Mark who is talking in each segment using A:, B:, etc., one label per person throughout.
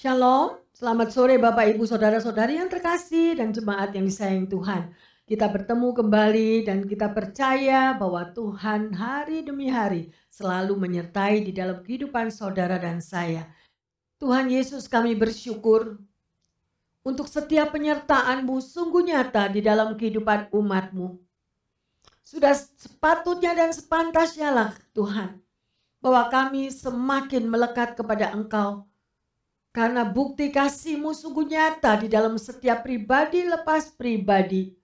A: Shalom, selamat sore Bapak Ibu Saudara-saudari yang terkasih dan jemaat yang disayang Tuhan. Kita bertemu kembali dan kita percaya bahwa Tuhan hari demi hari selalu menyertai di dalam kehidupan saudara dan saya. Tuhan Yesus kami bersyukur untuk setiap penyertaan-Mu sungguh nyata di dalam kehidupan umat-Mu. Sudah sepatutnya dan sepantasnya lah Tuhan bahwa kami semakin melekat kepada Engkau karena bukti kasih-Mu sungguh nyata di dalam setiap pribadi lepas pribadi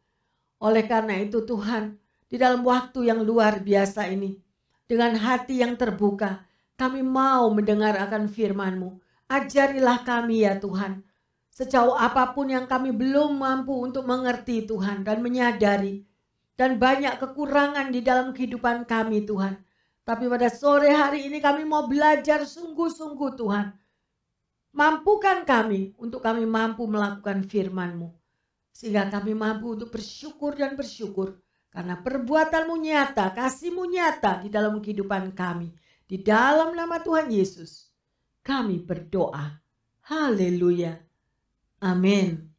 A: oleh karena itu Tuhan, di dalam waktu yang luar biasa ini, dengan hati yang terbuka, kami mau mendengar akan firman-Mu. Ajarilah kami ya Tuhan, sejauh apa pun yang kami belum mampu untuk mengerti Tuhan dan menyadari. Dan banyak kekurangan di dalam kehidupan kami Tuhan. Tapi pada sore hari ini kami mau belajar sungguh-sungguh Tuhan. Mampukan kami untuk kami mampu melakukan firman-Mu. Sehingga kami mampu untuk bersyukur dan bersyukur. Karena perbuatanmu nyata, kasihmu nyata di dalam kehidupan kami. Di dalam nama Tuhan Yesus. Kami berdoa. Haleluya. Amin.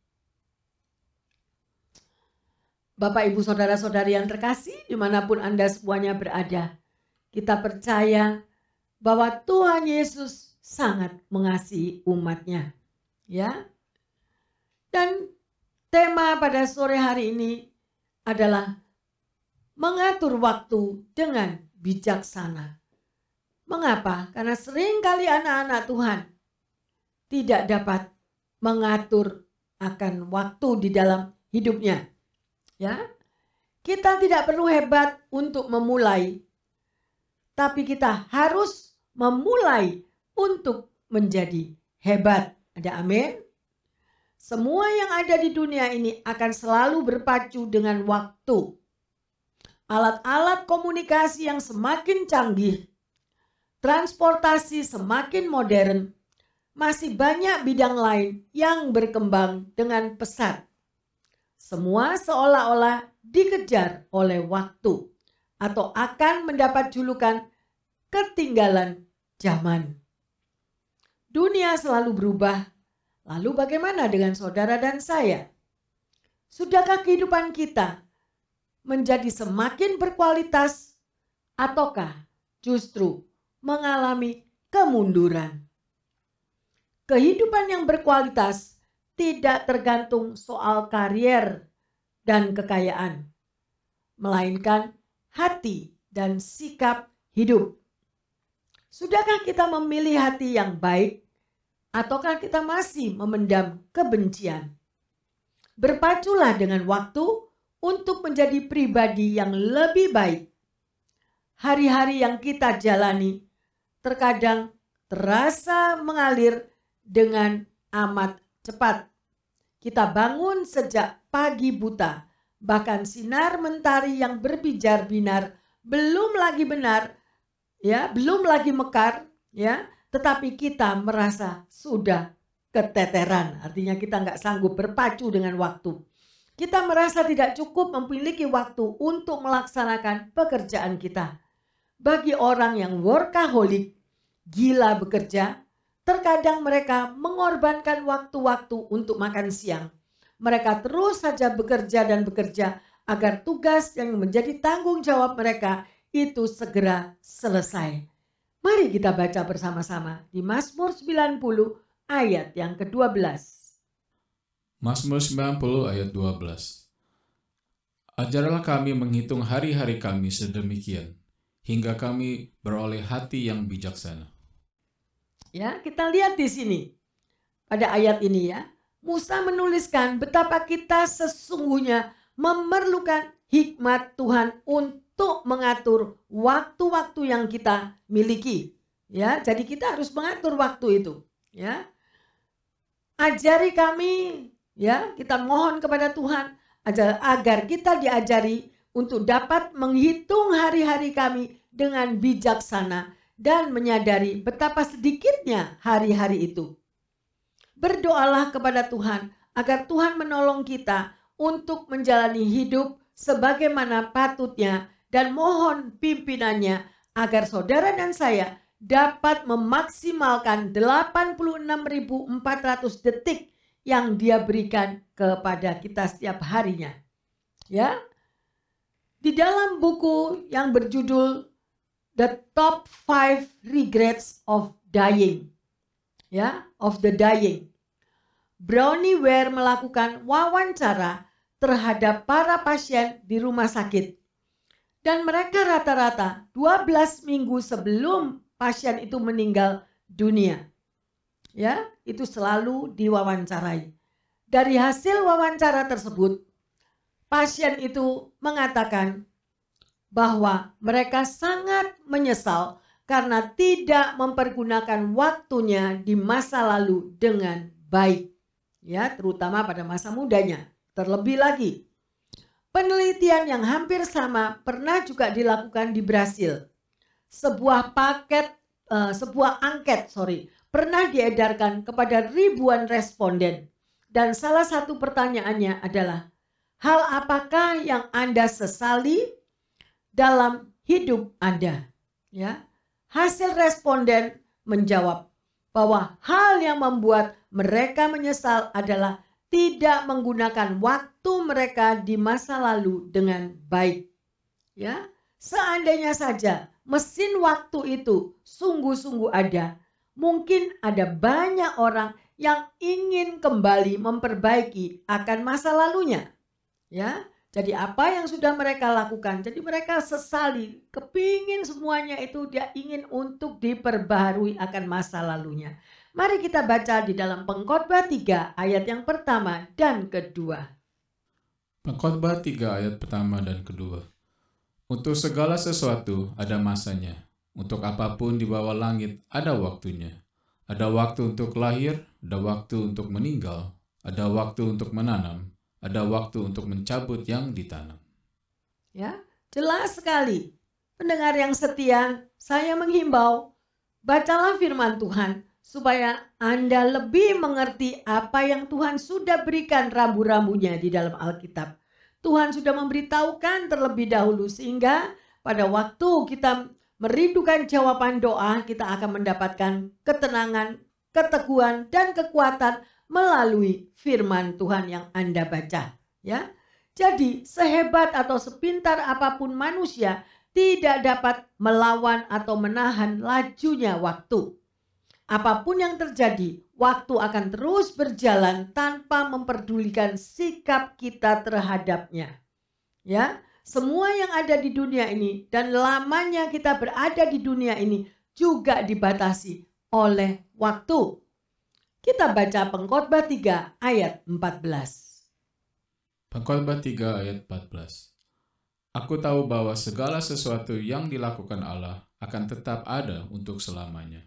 A: Bapak, Ibu, Saudara-saudari yang terkasih di mana pun Anda semuanya berada. Kita percaya bahwa Tuhan Yesus sangat mengasihi umatnya. Ya. Dan Tema pada sore hari ini adalah mengatur waktu dengan bijaksana. Mengapa? Karena sering kali anak-anak Tuhan tidak dapat mengatur akan waktu di dalam hidupnya. Ya. Kita tidak perlu hebat untuk memulai. Tapi kita harus memulai untuk menjadi hebat. Ada amin? Semua yang ada di dunia ini akan selalu berpacu dengan waktu. Alat-alat komunikasi yang semakin canggih, transportasi semakin modern, masih banyak bidang lain yang berkembang dengan pesat. Semua seolah-olah dikejar oleh waktu atau akan mendapat julukan ketinggalan zaman. Dunia selalu berubah Lalu bagaimana dengan saudara dan saya? Sudahkah kehidupan kita menjadi semakin berkualitas ataukah justru mengalami kemunduran? Kehidupan yang berkualitas tidak tergantung soal karier dan kekayaan, melainkan hati dan sikap hidup. Sudahkah kita memilih hati yang baik ataukah kita masih memendam kebencian? Berpaculah dengan waktu untuk menjadi pribadi yang lebih baik. Hari-hari yang kita jalani terkadang terasa mengalir dengan amat cepat. Kita bangun sejak pagi buta, bahkan sinar mentari yang berbijar binar belum lagi benar, ya, belum lagi mekar, ya, tetapi kita merasa sudah keteteran. Artinya kita nggak sanggup berpacu dengan waktu. Kita merasa tidak cukup memiliki waktu untuk melaksanakan pekerjaan kita. Bagi orang yang workaholic, gila bekerja, terkadang mereka mengorbankan waktu-waktu untuk makan siang. Mereka terus saja bekerja dan bekerja agar tugas yang menjadi tanggung jawab mereka itu segera selesai. Mari kita baca bersama-sama di Mazmur 90 ayat yang ke-12.
B: Mazmur 90 ayat 12. Ajarlah kami menghitung hari-hari kami sedemikian, hingga kami beroleh hati yang bijaksana.
A: Ya, kita lihat di sini. Pada ayat ini ya, Musa menuliskan betapa kita sesungguhnya memerlukan hikmat Tuhan untuk untuk mengatur waktu-waktu yang kita miliki. Ya, jadi kita harus mengatur waktu itu, ya. Ajari kami, ya, kita mohon kepada Tuhan agar, agar kita diajari untuk dapat menghitung hari-hari kami dengan bijaksana dan menyadari betapa sedikitnya hari-hari itu. Berdoalah kepada Tuhan agar Tuhan menolong kita untuk menjalani hidup sebagaimana patutnya dan mohon pimpinannya agar saudara dan saya dapat memaksimalkan 86.400 detik yang dia berikan kepada kita setiap harinya. Ya. Di dalam buku yang berjudul The Top 5 Regrets of Dying. Ya, of the Dying. Brownie Ware melakukan wawancara terhadap para pasien di rumah sakit. Dan mereka rata-rata 12 minggu sebelum pasien itu meninggal dunia ya itu selalu diwawancarai. Dari hasil wawancara tersebut, pasien itu mengatakan bahwa mereka sangat menyesal karena tidak mempergunakan waktunya di masa lalu dengan baik. Ya, terutama pada masa mudanya. Terlebih lagi, penelitian yang hampir sama pernah juga dilakukan di Brasil. Sebuah paket, uh, sebuah angket, sorry, pernah diedarkan kepada ribuan responden. Dan salah satu pertanyaannya adalah, hal apakah yang Anda sesali dalam hidup Anda? Ya. Hasil responden menjawab bahwa hal yang membuat mereka menyesal adalah tidak menggunakan waktu mereka di masa lalu dengan baik. Ya, seandainya saja mesin waktu itu sungguh-sungguh ada, mungkin ada banyak orang yang ingin kembali memperbaiki akan masa lalunya. Ya, jadi apa yang sudah mereka lakukan? Jadi mereka sesali, kepingin semuanya itu dia ingin untuk diperbaharui akan masa lalunya. Mari kita baca di dalam pengkhotbah 3 ayat yang pertama dan kedua.
B: Pengkhotbah 3 ayat pertama dan kedua. Untuk segala sesuatu ada masanya untuk apa pun di bawah langit ada waktunya. Ada waktu untuk lahir, ada waktu untuk meninggal, ada waktu untuk menanam, ada waktu untuk mencabut yang ditanam.
A: Ya, jelas sekali. Pendengar yang setia, saya menghimbau, bacalah firman Tuhan supaya Anda lebih mengerti apa yang Tuhan sudah berikan rambu-rambunya di dalam Alkitab. Tuhan sudah memberitahukan terlebih dahulu sehingga pada waktu kita merindukan jawaban doa, kita akan mendapatkan ketenangan, keteguhan, dan kekuatan melalui firman Tuhan yang Anda baca. Ya, jadi sehebat atau sepintar apa pun manusia tidak dapat melawan atau menahan lajunya waktu. Apa pun yang terjadi, waktu akan terus berjalan tanpa memperdulikan sikap kita terhadapnya. Ya, semua yang ada di dunia ini dan lamanya kita berada di dunia ini juga dibatasi oleh waktu. Kita baca pengkhotbah 3 ayat 14.
B: Pengkhotbah 3 ayat 14. Aku tahu bahwa segala sesuatu yang dilakukan Allah akan tetap ada untuk selamanya.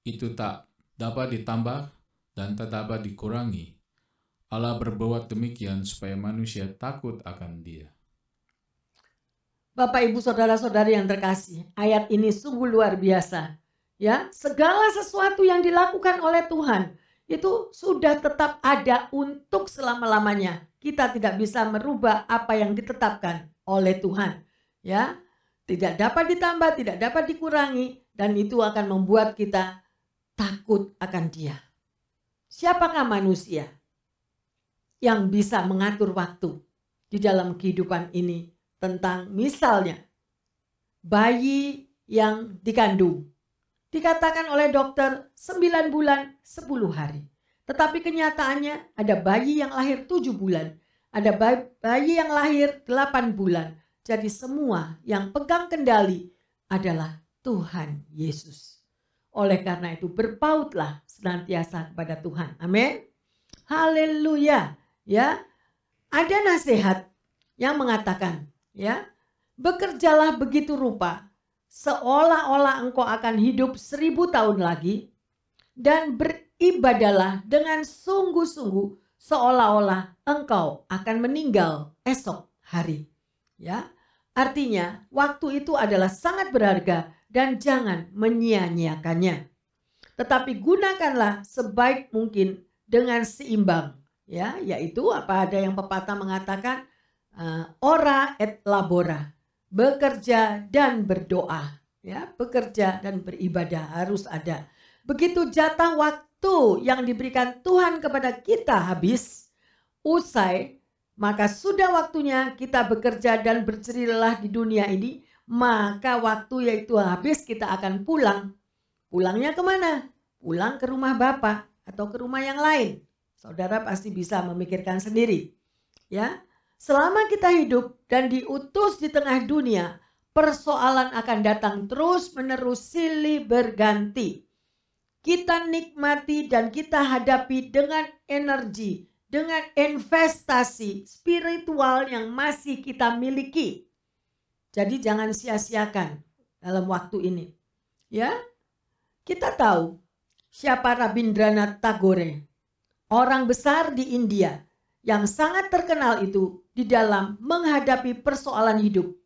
B: Itu tak dapat ditambah dan tak dapat dikurangi. Allah berbuat demikian supaya manusia takut akan dia.
A: Bapak Ibu Saudara-saudari yang terkasih, ayat ini sungguh luar biasa. Ya, segala sesuatu yang dilakukan oleh Tuhan itu sudah tetap ada untuk selama-lamanya. Kita tidak bisa merubah apa yang ditetapkan oleh Tuhan. Ya, tidak dapat ditambah, tidak dapat dikurangi dan itu akan membuat kita takut akan Dia. Siapakah manusia yang bisa mengatur waktu di dalam kehidupan ini tentang misalnya bayi yang dikandung. Dikatakan oleh dokter 9 bulan 10 hari. Tetapi kenyataannya ada bayi yang lahir 7 bulan. Ada bayi yang lahir 8 bulan. Jadi semua yang pegang kendali adalah Tuhan Yesus. Oleh karena itu berpautlah senantiasa kepada Tuhan. Amin. Haleluya. Ya. Ada nasihat yang mengatakan ya bekerjalah begitu rupa seolah-olah engkau akan hidup seribu tahun lagi dan beribadalah dengan sungguh-sungguh seolah-olah engkau akan meninggal esok hari ya artinya waktu itu adalah sangat berharga dan jangan menyia-nyiakannya tetapi gunakanlah sebaik mungkin dengan seimbang ya yaitu apa ada yang pepatah mengatakan uh, ora et labora, bekerja dan berdoa. Ya, bekerja dan beribadah harus ada. Begitu jatah waktu yang diberikan Tuhan kepada kita habis, usai, maka sudah waktunya kita bekerja dan bercerilah di dunia ini, maka waktu yaitu habis kita akan pulang. Pulangnya ke mana? Pulang ke rumah Bapak atau ke rumah yang lain. Saudara pasti bisa memikirkan sendiri. Ya, selama kita hidup dan diutus di tengah dunia, persoalan akan datang terus menerus silih berganti. Kita nikmati dan kita hadapi dengan energi, dengan investasi spiritual yang masih kita miliki. Jadi jangan sia-siakan dalam waktu ini. Ya, kita tahu siapa Rabindranath Tagore, orang besar di India yang sangat terkenal itu di dalam menghadapi persoalan hidup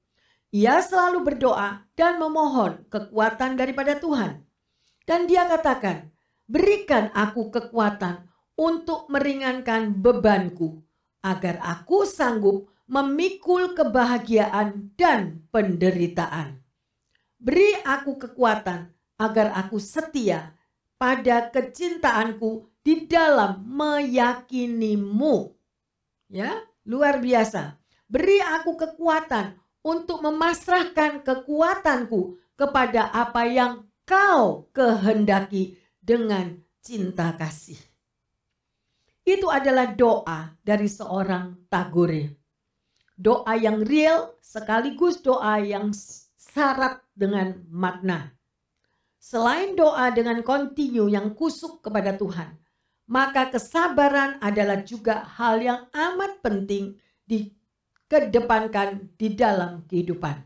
A: ia selalu berdoa dan memohon kekuatan daripada Tuhan. Dan dia katakan, berikan aku kekuatan untuk meringankan bebanku, agar aku sanggup memikul kebahagiaan dan penderitaan. Beri aku kekuatan agar aku setia pada kecintaanku di dalam meyakinimu. Ya, luar biasa. Beri aku kekuatan untuk memasrahkan kekuatanku kepada apa yang kau kehendaki dengan cinta kasih. Itu adalah doa dari seorang Tagore. Doa yang real sekaligus doa yang syarat dengan makna. Selain doa dengan kontinu yang kusuk kepada Tuhan, maka kesabaran adalah juga hal yang amat penting di kedepankan di dalam kehidupan.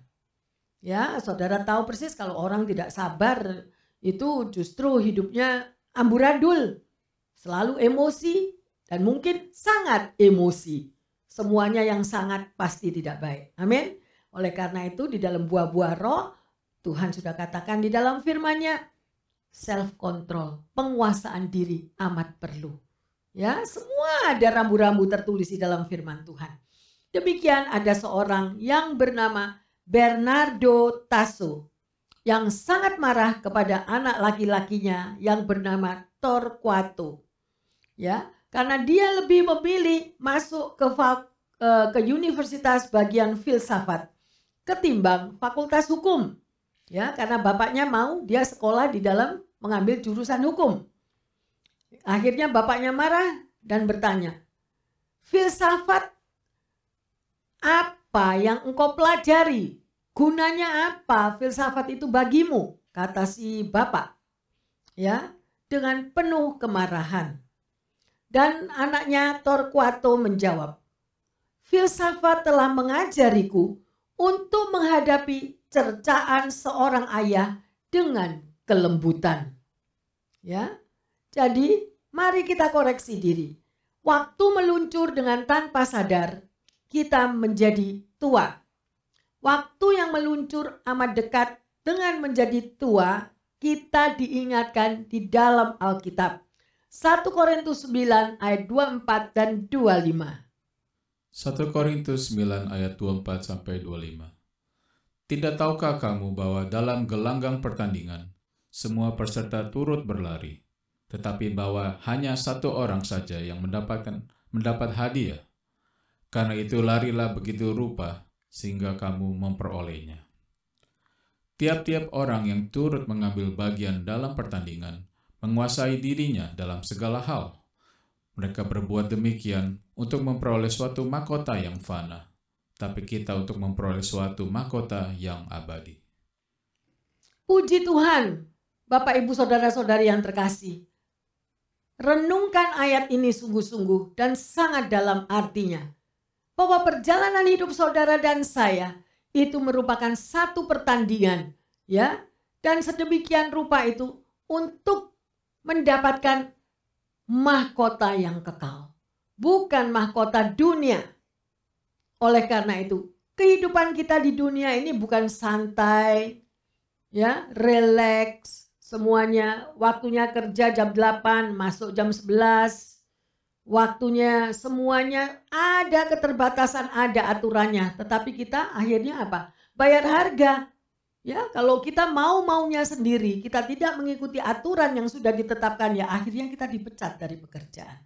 A: Ya, saudara tahu persis kalau orang tidak sabar itu justru hidupnya amburadul, selalu emosi dan mungkin sangat emosi. Semuanya yang sangat pasti tidak baik. Amin. Oleh karena itu di dalam buah-buah roh Tuhan sudah katakan di dalam firman-Nya self control, penguasaan diri amat perlu. Ya, semua ada rambu-rambu tertulis di dalam firman Tuhan. Demikian ada seorang yang bernama Bernardo Tasso yang sangat marah kepada anak laki-lakinya yang bernama Torquato. Ya, karena dia lebih memilih masuk ke eh, ke universitas bagian filsafat ketimbang fakultas hukum. Ya, karena bapaknya mau dia sekolah di dalam mengambil jurusan hukum. Akhirnya bapaknya marah dan bertanya, "Filsafat apa yang engkau pelajari? Gunanya apa filsafat itu bagimu? Kata si bapak. Ya, dengan penuh kemarahan. Dan anaknya Torquato menjawab, Filsafat telah mengajariku untuk menghadapi cercaan seorang ayah dengan kelembutan. Ya. Jadi, mari kita koreksi diri. Waktu meluncur dengan tanpa sadar, kita menjadi tua. Waktu yang meluncur amat dekat dengan menjadi tua, kita diingatkan di dalam Alkitab. 1 Korintus 9 ayat 24 dan 25.
B: 1 Korintus 9 ayat 24 sampai 25. Tidak tahukah kamu bahwa dalam gelanggang pertandingan semua peserta turut berlari, tetapi bahwa hanya satu orang saja yang mendapatkan mendapat hadiah? Karena itu larilah begitu rupa sehingga kamu memperolehnya. Tiap-tiap orang yang turut mengambil bagian dalam pertandingan menguasai dirinya dalam segala hal. Mereka berbuat demikian untuk memperoleh suatu mahkota yang fana, tapi kita untuk memperoleh suatu mahkota yang abadi.
A: Puji Tuhan, Bapak Ibu Saudara-saudari yang terkasih. Renungkan ayat ini sungguh-sungguh dan sangat dalam artinya bahwa perjalanan hidup saudara dan saya itu merupakan satu pertandingan ya dan sedemikian rupa itu untuk mendapatkan mahkota yang kekal bukan mahkota dunia oleh karena itu kehidupan kita di dunia ini bukan santai ya relax semuanya waktunya kerja jam 8 masuk jam 11 waktunya semuanya ada keterbatasan, ada aturannya. Tetapi kita akhirnya apa? Bayar harga. Ya, kalau kita mau maunya sendiri, kita tidak mengikuti aturan yang sudah ditetapkan ya akhirnya kita dipecat dari pekerjaan.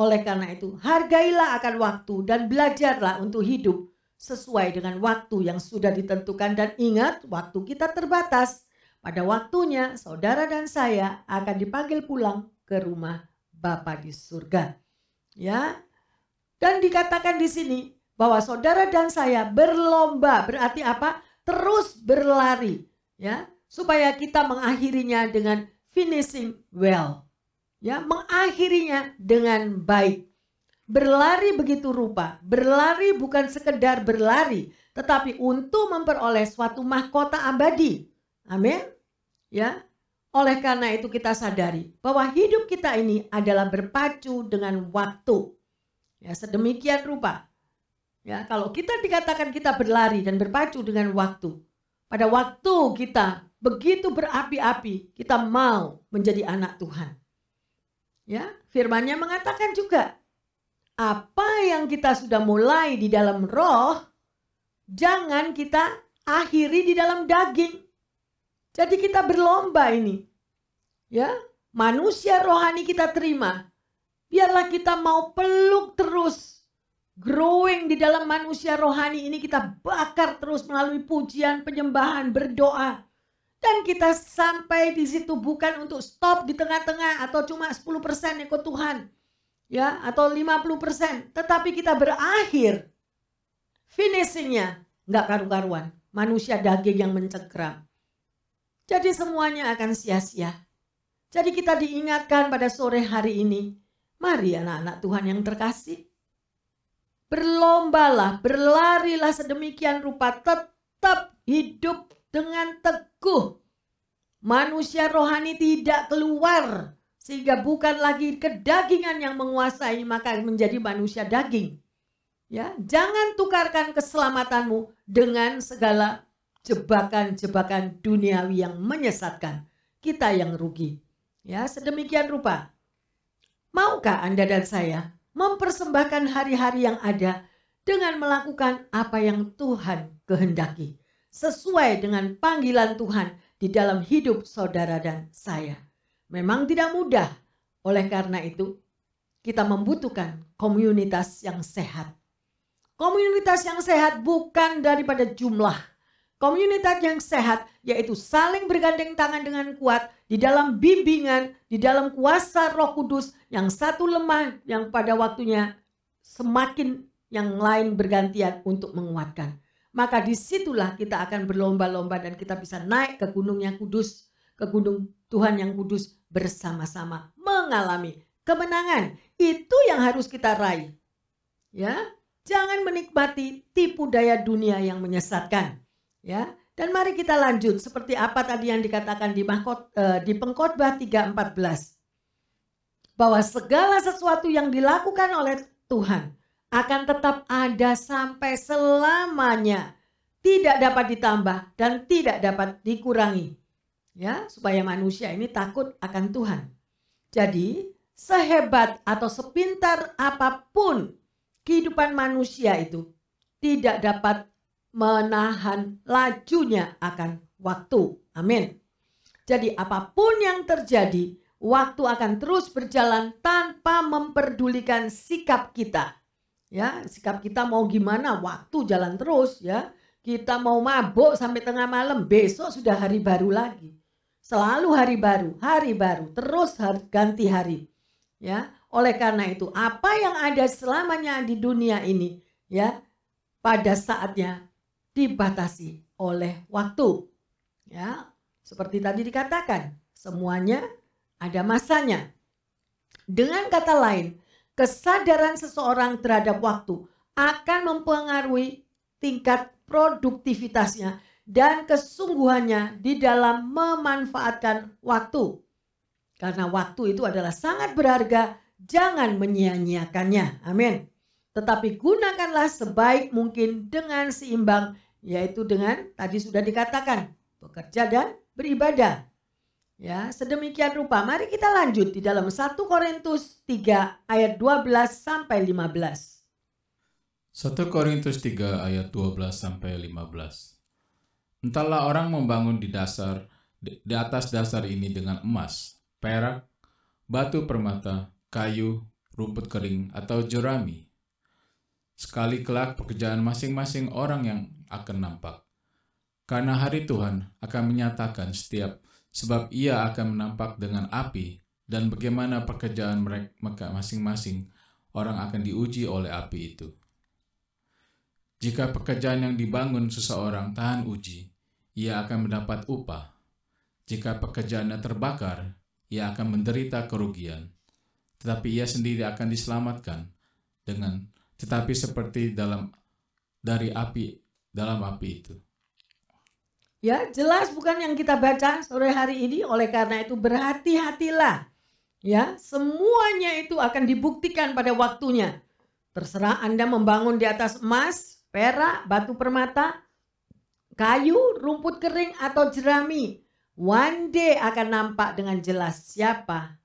A: Oleh karena itu, hargailah akan waktu dan belajarlah untuk hidup sesuai dengan waktu yang sudah ditentukan dan ingat waktu kita terbatas. Pada waktunya saudara dan saya akan dipanggil pulang ke rumah Bapa di surga. Ya. Dan dikatakan di sini bahwa saudara dan saya berlomba berarti apa? Terus berlari ya supaya kita mengakhirinya dengan finishing well ya mengakhirinya dengan baik. Berlari begitu rupa berlari bukan sekedar berlari tetapi untuk memperoleh suatu mahkota abadi. Amin ya. Oleh karena itu kita sadari bahwa hidup kita ini adalah berpacu dengan waktu ya sedemikian rupa Ya, kalau kita dikatakan kita berlari dan berpacu dengan waktu, pada waktu kita begitu berapi-api, kita mau menjadi anak Tuhan. Ya, firman-Nya mengatakan juga, apa yang kita sudah mulai di dalam roh, jangan kita akhiri di dalam daging. Jadi kita berlomba ini. Ya, manusia rohani kita terima. Biarlah kita mau peluk terus growing di dalam manusia rohani ini kita bakar terus melalui pujian, penyembahan, berdoa. Dan kita sampai di situ bukan untuk stop di tengah-tengah atau cuma 10% ikut Tuhan. Ya, atau 50%, tetapi kita berakhir finishingnya nggak karu-karuan. Manusia daging yang mencengkram. Jadi semuanya akan sia-sia. Jadi kita diingatkan pada sore hari ini, mari anak-anak Tuhan yang terkasih, Berlombalah, berlarilah sedemikian rupa tetap hidup dengan teguh. Manusia rohani tidak keluar sehingga bukan lagi kedagingan yang menguasai maka menjadi manusia daging. Ya, jangan tukarkan keselamatanmu dengan segala jebakan-jebakan duniawi yang menyesatkan. Kita yang rugi. Ya, sedemikian rupa. Maukah Anda dan saya mempersembahkan hari-hari yang ada dengan melakukan apa yang Tuhan kehendaki sesuai dengan panggilan Tuhan di dalam hidup saudara dan saya. Memang tidak mudah. Oleh karena itu, kita membutuhkan komunitas yang sehat. Komunitas yang sehat bukan daripada jumlah, Komunitas yang sehat yaitu saling bergandeng tangan dengan kuat di dalam bimbingan, di dalam kuasa Roh Kudus yang satu lemah yang pada waktunya semakin yang lain bergantian untuk menguatkan. Maka di situlah kita akan berlomba-lomba dan kita bisa naik ke gunung yang kudus, ke gunung Tuhan yang kudus bersama-sama mengalami kemenangan. Itu yang harus kita raih. Ya, jangan menikmati tipu daya dunia yang menyesatkan Ya. Dan mari kita lanjut seperti apa tadi yang dikatakan di mahkot, uh, di pengkhotbah 3:14. Bahwa segala sesuatu yang dilakukan oleh Tuhan akan tetap ada sampai selamanya. Tidak dapat ditambah dan tidak dapat dikurangi. Ya, supaya manusia ini takut akan Tuhan. Jadi, sehebat atau sepintar apa pun kehidupan manusia itu tidak dapat menahan lajunya akan waktu. Amin. Jadi apa pun yang terjadi, waktu akan terus berjalan tanpa memperdulikan sikap kita. Ya, sikap kita mau gimana, waktu jalan terus ya. Kita mau mabuk sampai tengah malam, besok sudah hari baru lagi. Selalu hari baru, hari baru, terus hari, ganti hari. Ya, oleh karena itu apa yang ada selamanya di dunia ini ya pada saatnya dibatasi oleh waktu. Ya, seperti tadi dikatakan, semuanya ada masanya. Dengan kata lain, kesadaran seseorang terhadap waktu akan mempengaruhi tingkat produktivitasnya dan kesungguhannya di dalam memanfaatkan waktu. Karena waktu itu adalah sangat berharga, jangan menyia-nyiakannya. Amin. Tetapi gunakanlah sebaik mungkin dengan seimbang, yaitu dengan tadi sudah dikatakan bekerja dan beribadah. Ya, sedemikian rupa. Mari kita lanjut di dalam 1 Korintus 3 ayat 12 sampai 15.
B: 1 Korintus 3 ayat 12 sampai 15. Entahlah orang membangun di dasar di atas dasar ini dengan emas, perak, batu permata, kayu, rumput kering, atau jerami. Sekali kelak pekerjaan masing-masing orang yang akan nampak. Karena hari Tuhan akan menyatakan setiap sebab ia akan menampak dengan api dan bagaimana pekerjaan mereka masing-masing orang akan diuji oleh api itu. Jika pekerjaan yang dibangun seseorang tahan uji, ia akan mendapat upah. Jika pekerjaannya terbakar, ia akan menderita kerugian. Tetapi ia sendiri akan diselamatkan dengan tetapi seperti dalam dari api dalam api itu.
A: Ya, jelas bukan yang kita baca sore hari ini. Oleh karena itu berhati-hatilah. Ya, semuanya itu akan dibuktikan pada waktunya. Terserah Anda membangun di atas emas, perak, batu permata, kayu, rumput kering atau jerami. One day akan nampak dengan jelas siapa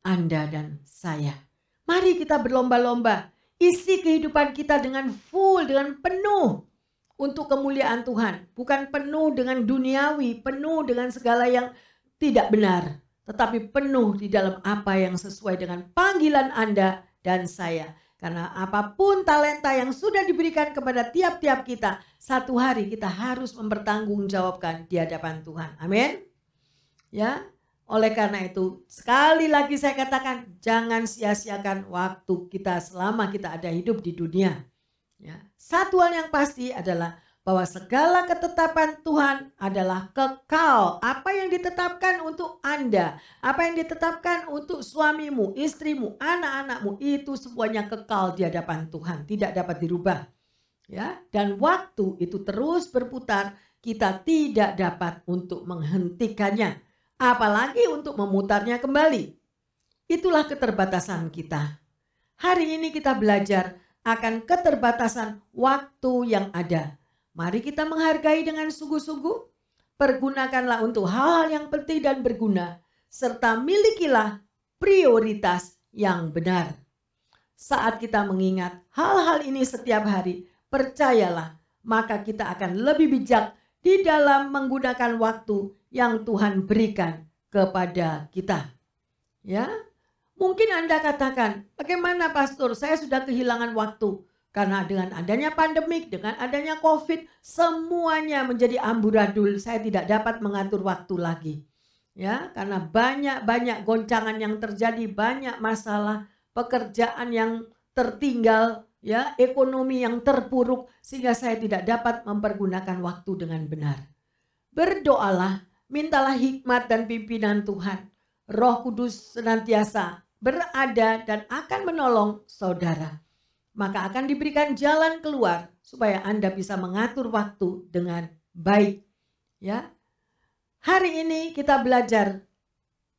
A: Anda dan saya. Mari kita berlomba-lomba. Isi kehidupan kita dengan full, dengan penuh untuk kemuliaan Tuhan, bukan penuh dengan duniawi, penuh dengan segala yang tidak benar, tetapi penuh di dalam apa yang sesuai dengan panggilan Anda dan saya. Karena apa pun talenta yang sudah diberikan kepada tiap-tiap kita, satu hari kita harus mempertanggungjawabkan di hadapan Tuhan. Amin. Ya, oleh karena itu, sekali lagi saya katakan, jangan sia-siakan waktu kita selama kita ada hidup di dunia. Ya. Satu hal yang pasti adalah bahwa segala ketetapan Tuhan adalah kekal. Apa yang ditetapkan untuk Anda, apa yang ditetapkan untuk suamimu, istrimu, anak-anakmu itu semuanya kekal di hadapan Tuhan, tidak dapat dirubah. Ya, dan waktu itu terus berputar, kita tidak dapat untuk menghentikannya, apalagi untuk memutarnya kembali. Itulah keterbatasan kita. Hari ini kita belajar akan keterbatasan waktu yang ada. Mari kita menghargai dengan sungguh-sungguh. Pergunakanlah untuk hal-hal yang penting dan berguna. Serta milikilah prioritas yang benar. Saat kita mengingat hal-hal ini setiap hari, percayalah, maka kita akan lebih bijak di dalam menggunakan waktu yang Tuhan berikan kepada kita. Ya, Mungkin Anda katakan, bagaimana pastor saya sudah kehilangan waktu. Karena dengan adanya pandemik, dengan adanya covid, semuanya menjadi amburadul. Saya tidak dapat mengatur waktu lagi. Ya, karena banyak-banyak goncangan yang terjadi, banyak masalah, pekerjaan yang tertinggal, ya, ekonomi yang terpuruk sehingga saya tidak dapat mempergunakan waktu dengan benar. Berdoalah, mintalah hikmat dan pimpinan Tuhan. Roh Kudus senantiasa berada dan akan menolong saudara. Maka akan diberikan jalan keluar supaya Anda bisa mengatur waktu dengan baik. Ya. Hari ini kita belajar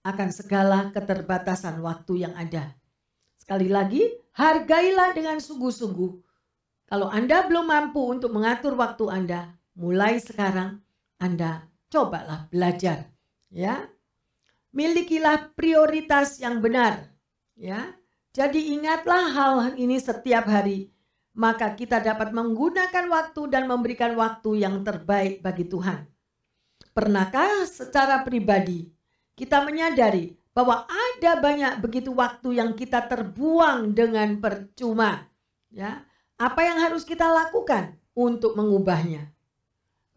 A: akan segala keterbatasan waktu yang ada. Sekali lagi, hargailah dengan sungguh-sungguh. Kalau Anda belum mampu untuk mengatur waktu Anda, mulai sekarang Anda cobalah belajar, ya. Milikilah prioritas yang benar Ya. Jadi ingatlah hal ini setiap hari, maka kita dapat menggunakan waktu dan memberikan waktu yang terbaik bagi Tuhan. Pernahkah secara pribadi kita menyadari bahwa ada banyak begitu waktu yang kita terbuang dengan percuma? Ya, apa yang harus kita lakukan untuk mengubahnya?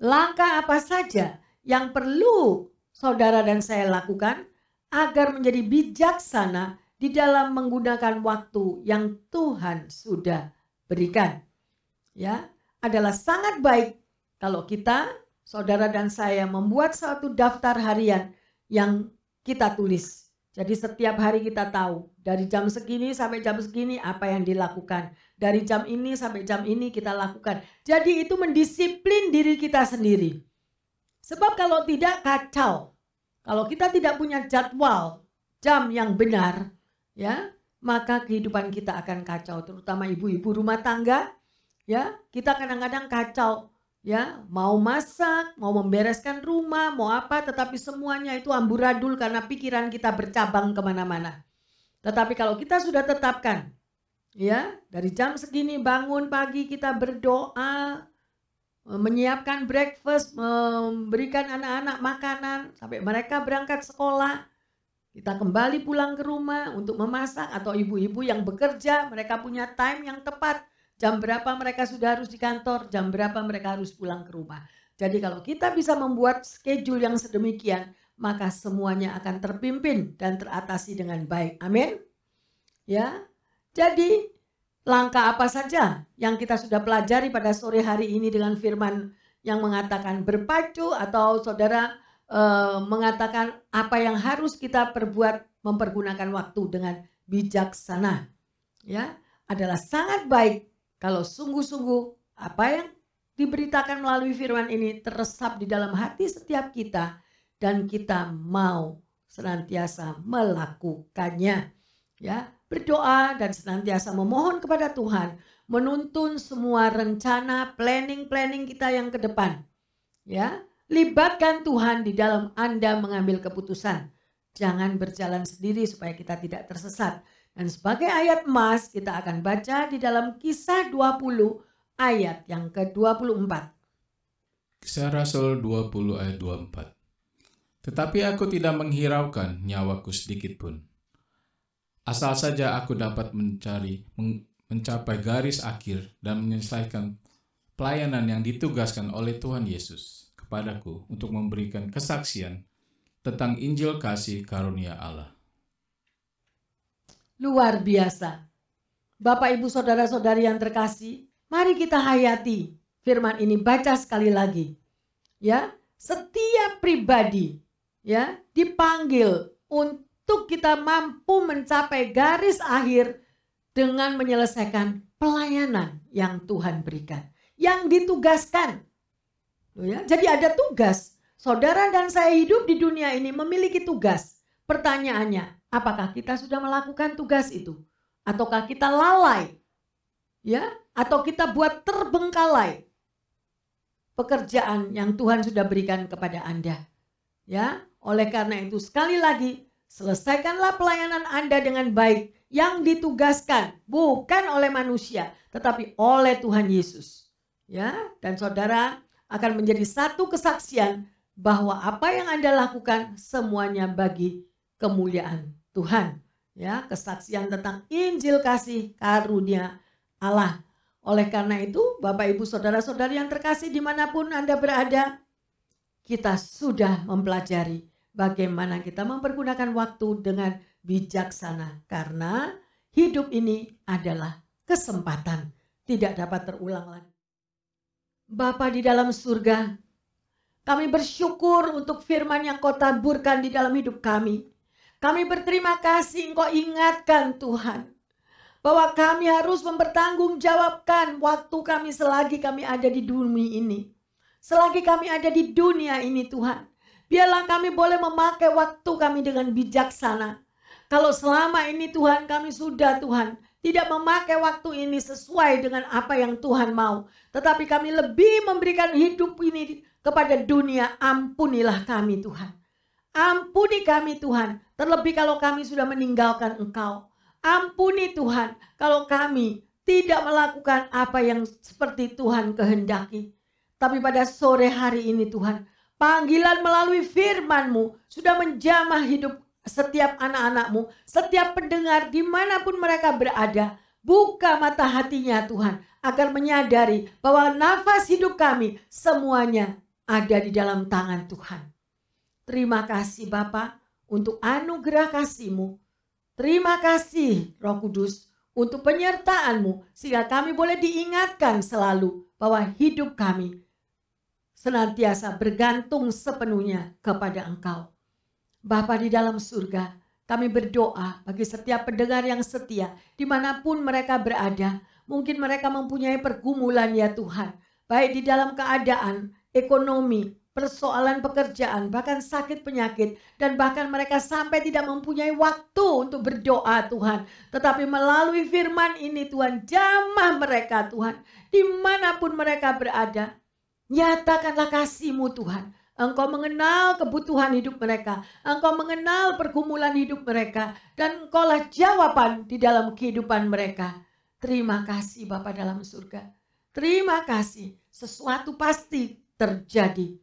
A: Langkah apa saja yang perlu saudara dan saya lakukan agar menjadi bijaksana di dalam menggunakan waktu yang Tuhan sudah berikan. Ya, adalah sangat baik kalau kita, saudara dan saya membuat satu daftar harian yang kita tulis. Jadi setiap hari kita tahu dari jam segini sampai jam segini apa yang dilakukan. Dari jam ini sampai jam ini kita lakukan. Jadi itu mendisiplin diri kita sendiri. Sebab kalau tidak kacau. Kalau kita tidak punya jadwal jam yang benar, ya maka kehidupan kita akan kacau terutama ibu-ibu rumah tangga ya. Kita kadang-kadang kacau ya. Mau masak mau membereskan rumah mau apa tetapi semuanya itu amburadul karena pikiran kita bercabang ke mana-mana. Tetapi kalau kita sudah tetapkan ya dari jam segini bangun pagi kita berdoa menyiapkan breakfast, memberikan anak-anak makanan sampai mereka berangkat sekolah. Kita kembali pulang ke rumah untuk memasak atau ibu-ibu yang bekerja, mereka punya time yang tepat. Jam berapa mereka sudah harus di kantor, jam berapa mereka harus pulang ke rumah. Jadi kalau kita bisa membuat schedule yang sedemikian, maka semuanya akan terpimpin dan teratasi dengan baik. Amin. Ya. Jadi langkah apa saja yang kita sudah pelajari pada sore hari ini dengan firman yang mengatakan berpacu atau saudara uh, mengatakan apa yang harus kita perbuat mempergunakan waktu dengan bijaksana ya adalah sangat baik kalau sungguh-sungguh apa yang diberitakan melalui firman ini teresap di dalam hati setiap kita dan kita mau senantiasa melakukannya ya berdoa dan senantiasa memohon kepada Tuhan menuntun semua rencana planning-planning kita yang ke depan. Ya, libatkan Tuhan di dalam Anda mengambil keputusan. Jangan berjalan sendiri supaya kita tidak tersesat. Dan sebagai ayat emas kita akan baca di dalam kisah 20 ayat yang ke-24.
B: Kisah Rasul 20 ayat 24. Tetapi aku tidak menghiraukan nyawaku sedikit pun Asal saja aku dapat mencari mencapai garis akhir dan menyelesaikan pelayanan yang ditugaskan oleh Tuhan Yesus kepadaku untuk memberikan kesaksian tentang Injil kasih karunia Allah.
A: Luar biasa. Bapak, Ibu, Saudara-saudari yang terkasih, mari kita hayati firman ini baca sekali lagi. Ya, setiap pribadi ya dipanggil untuk untuk kita mampu mencapai garis akhir dengan menyelesaikan pelayanan yang Tuhan berikan, yang ditugaskan. Ya, jadi ada tugas. Saudara dan saya hidup di dunia ini memiliki tugas. Pertanyaannya, apakah kita sudah melakukan tugas itu? Ataukah kita lalai? Ya, atau kita buat terbengkalai pekerjaan yang Tuhan sudah berikan kepada Anda. Ya, oleh karena itu sekali lagi Selesaikanlah pelayanan Anda dengan baik yang ditugaskan bukan oleh manusia tetapi oleh Tuhan Yesus. Ya, dan saudara akan menjadi satu kesaksian bahwa apa yang Anda lakukan semuanya bagi kemuliaan Tuhan. Ya, kesaksian tentang Injil kasih karunia Allah. Oleh karena itu, Bapak Ibu Saudara-saudari yang terkasih di mana pun Anda berada, kita sudah mempelajari bagaimana kita mempergunakan waktu dengan bijaksana karena hidup ini adalah kesempatan tidak dapat terulang lagi. Bapa di dalam surga, kami bersyukur untuk firman yang kau taburkan di dalam hidup kami. Kami berterima kasih engkau ingatkan Tuhan. Bahwa kami harus mempertanggungjawabkan waktu kami selagi kami ada di dunia ini. Selagi kami ada di dunia ini Tuhan. Biarlah kami boleh memakai waktu kami dengan bijaksana. Kalau selama ini Tuhan kami sudah Tuhan tidak memakai waktu ini sesuai dengan apa yang Tuhan mau. Tetapi kami lebih memberikan hidup ini kepada dunia. Ampunilah kami Tuhan. Ampuni kami Tuhan. Terlebih kalau kami sudah meninggalkan Engkau. Ampuni Tuhan kalau kami tidak melakukan apa yang seperti Tuhan kehendaki. Tapi pada sore hari ini Tuhan, Panggilan melalui firman-Mu sudah menjamah hidup setiap anak-anakmu, setiap pendengar di mana pun mereka berada. Buka mata hatinya Tuhan agar menyadari bahwa nafas hidup kami semuanya ada di dalam tangan Tuhan. Terima kasih Bapa untuk anugerah kasih-Mu. Terima kasih Roh Kudus untuk penyertaan-Mu sehingga kami boleh diingatkan selalu bahwa hidup kami senantiasa bergantung sepenuhnya kepada Engkau. Bapa di dalam surga, kami berdoa bagi setiap pendengar yang setia, di mana pun mereka berada. Mungkin mereka mempunyai pergumulan ya Tuhan, baik di dalam keadaan, ekonomi, persoalan pekerjaan, bahkan sakit penyakit, dan bahkan mereka sampai tidak mempunyai waktu untuk berdoa Tuhan. Tetapi melalui firman ini Tuhan, jamah mereka Tuhan, di mana pun mereka berada, Nyatakanlah kasih-Mu Tuhan. Engkau mengenal kebutuhan hidup mereka. Engkau mengenal pergumulan hidup mereka. Dan engkaulah jawaban di dalam kehidupan mereka. Terima kasih Bapak dalam surga. Terima kasih. sesuatu pasti terjadi.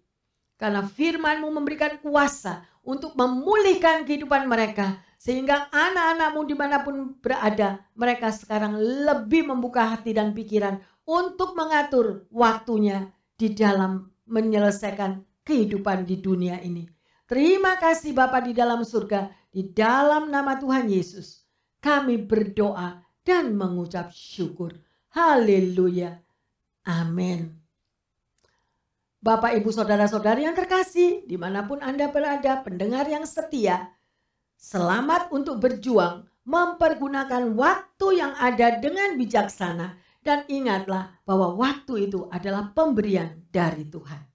A: Karena firmanmu memberikan kuasa untuk memulihkan kehidupan mereka. Sehingga anak-anakmu di mana pun berada, mereka sekarang lebih membuka hati dan pikiran untuk mengatur waktunya di dalam menyelesaikan kehidupan di dunia ini. Terima kasih Bapa di dalam surga, di dalam nama Tuhan Yesus. Kami berdoa dan mengucap syukur. Haleluya. Amin. Bapak, Ibu, Saudara-saudari yang terkasih, di mana pun Anda berada, pendengar yang setia, selamat untuk berjuang, mempergunakan waktu yang ada dengan bijaksana, dan ingatlah bahwa waktu itu adalah pemberian dari Tuhan.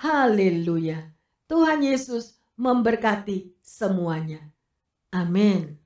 A: Haleluya. Tuhan Yesus memberkati semuanya. Amin.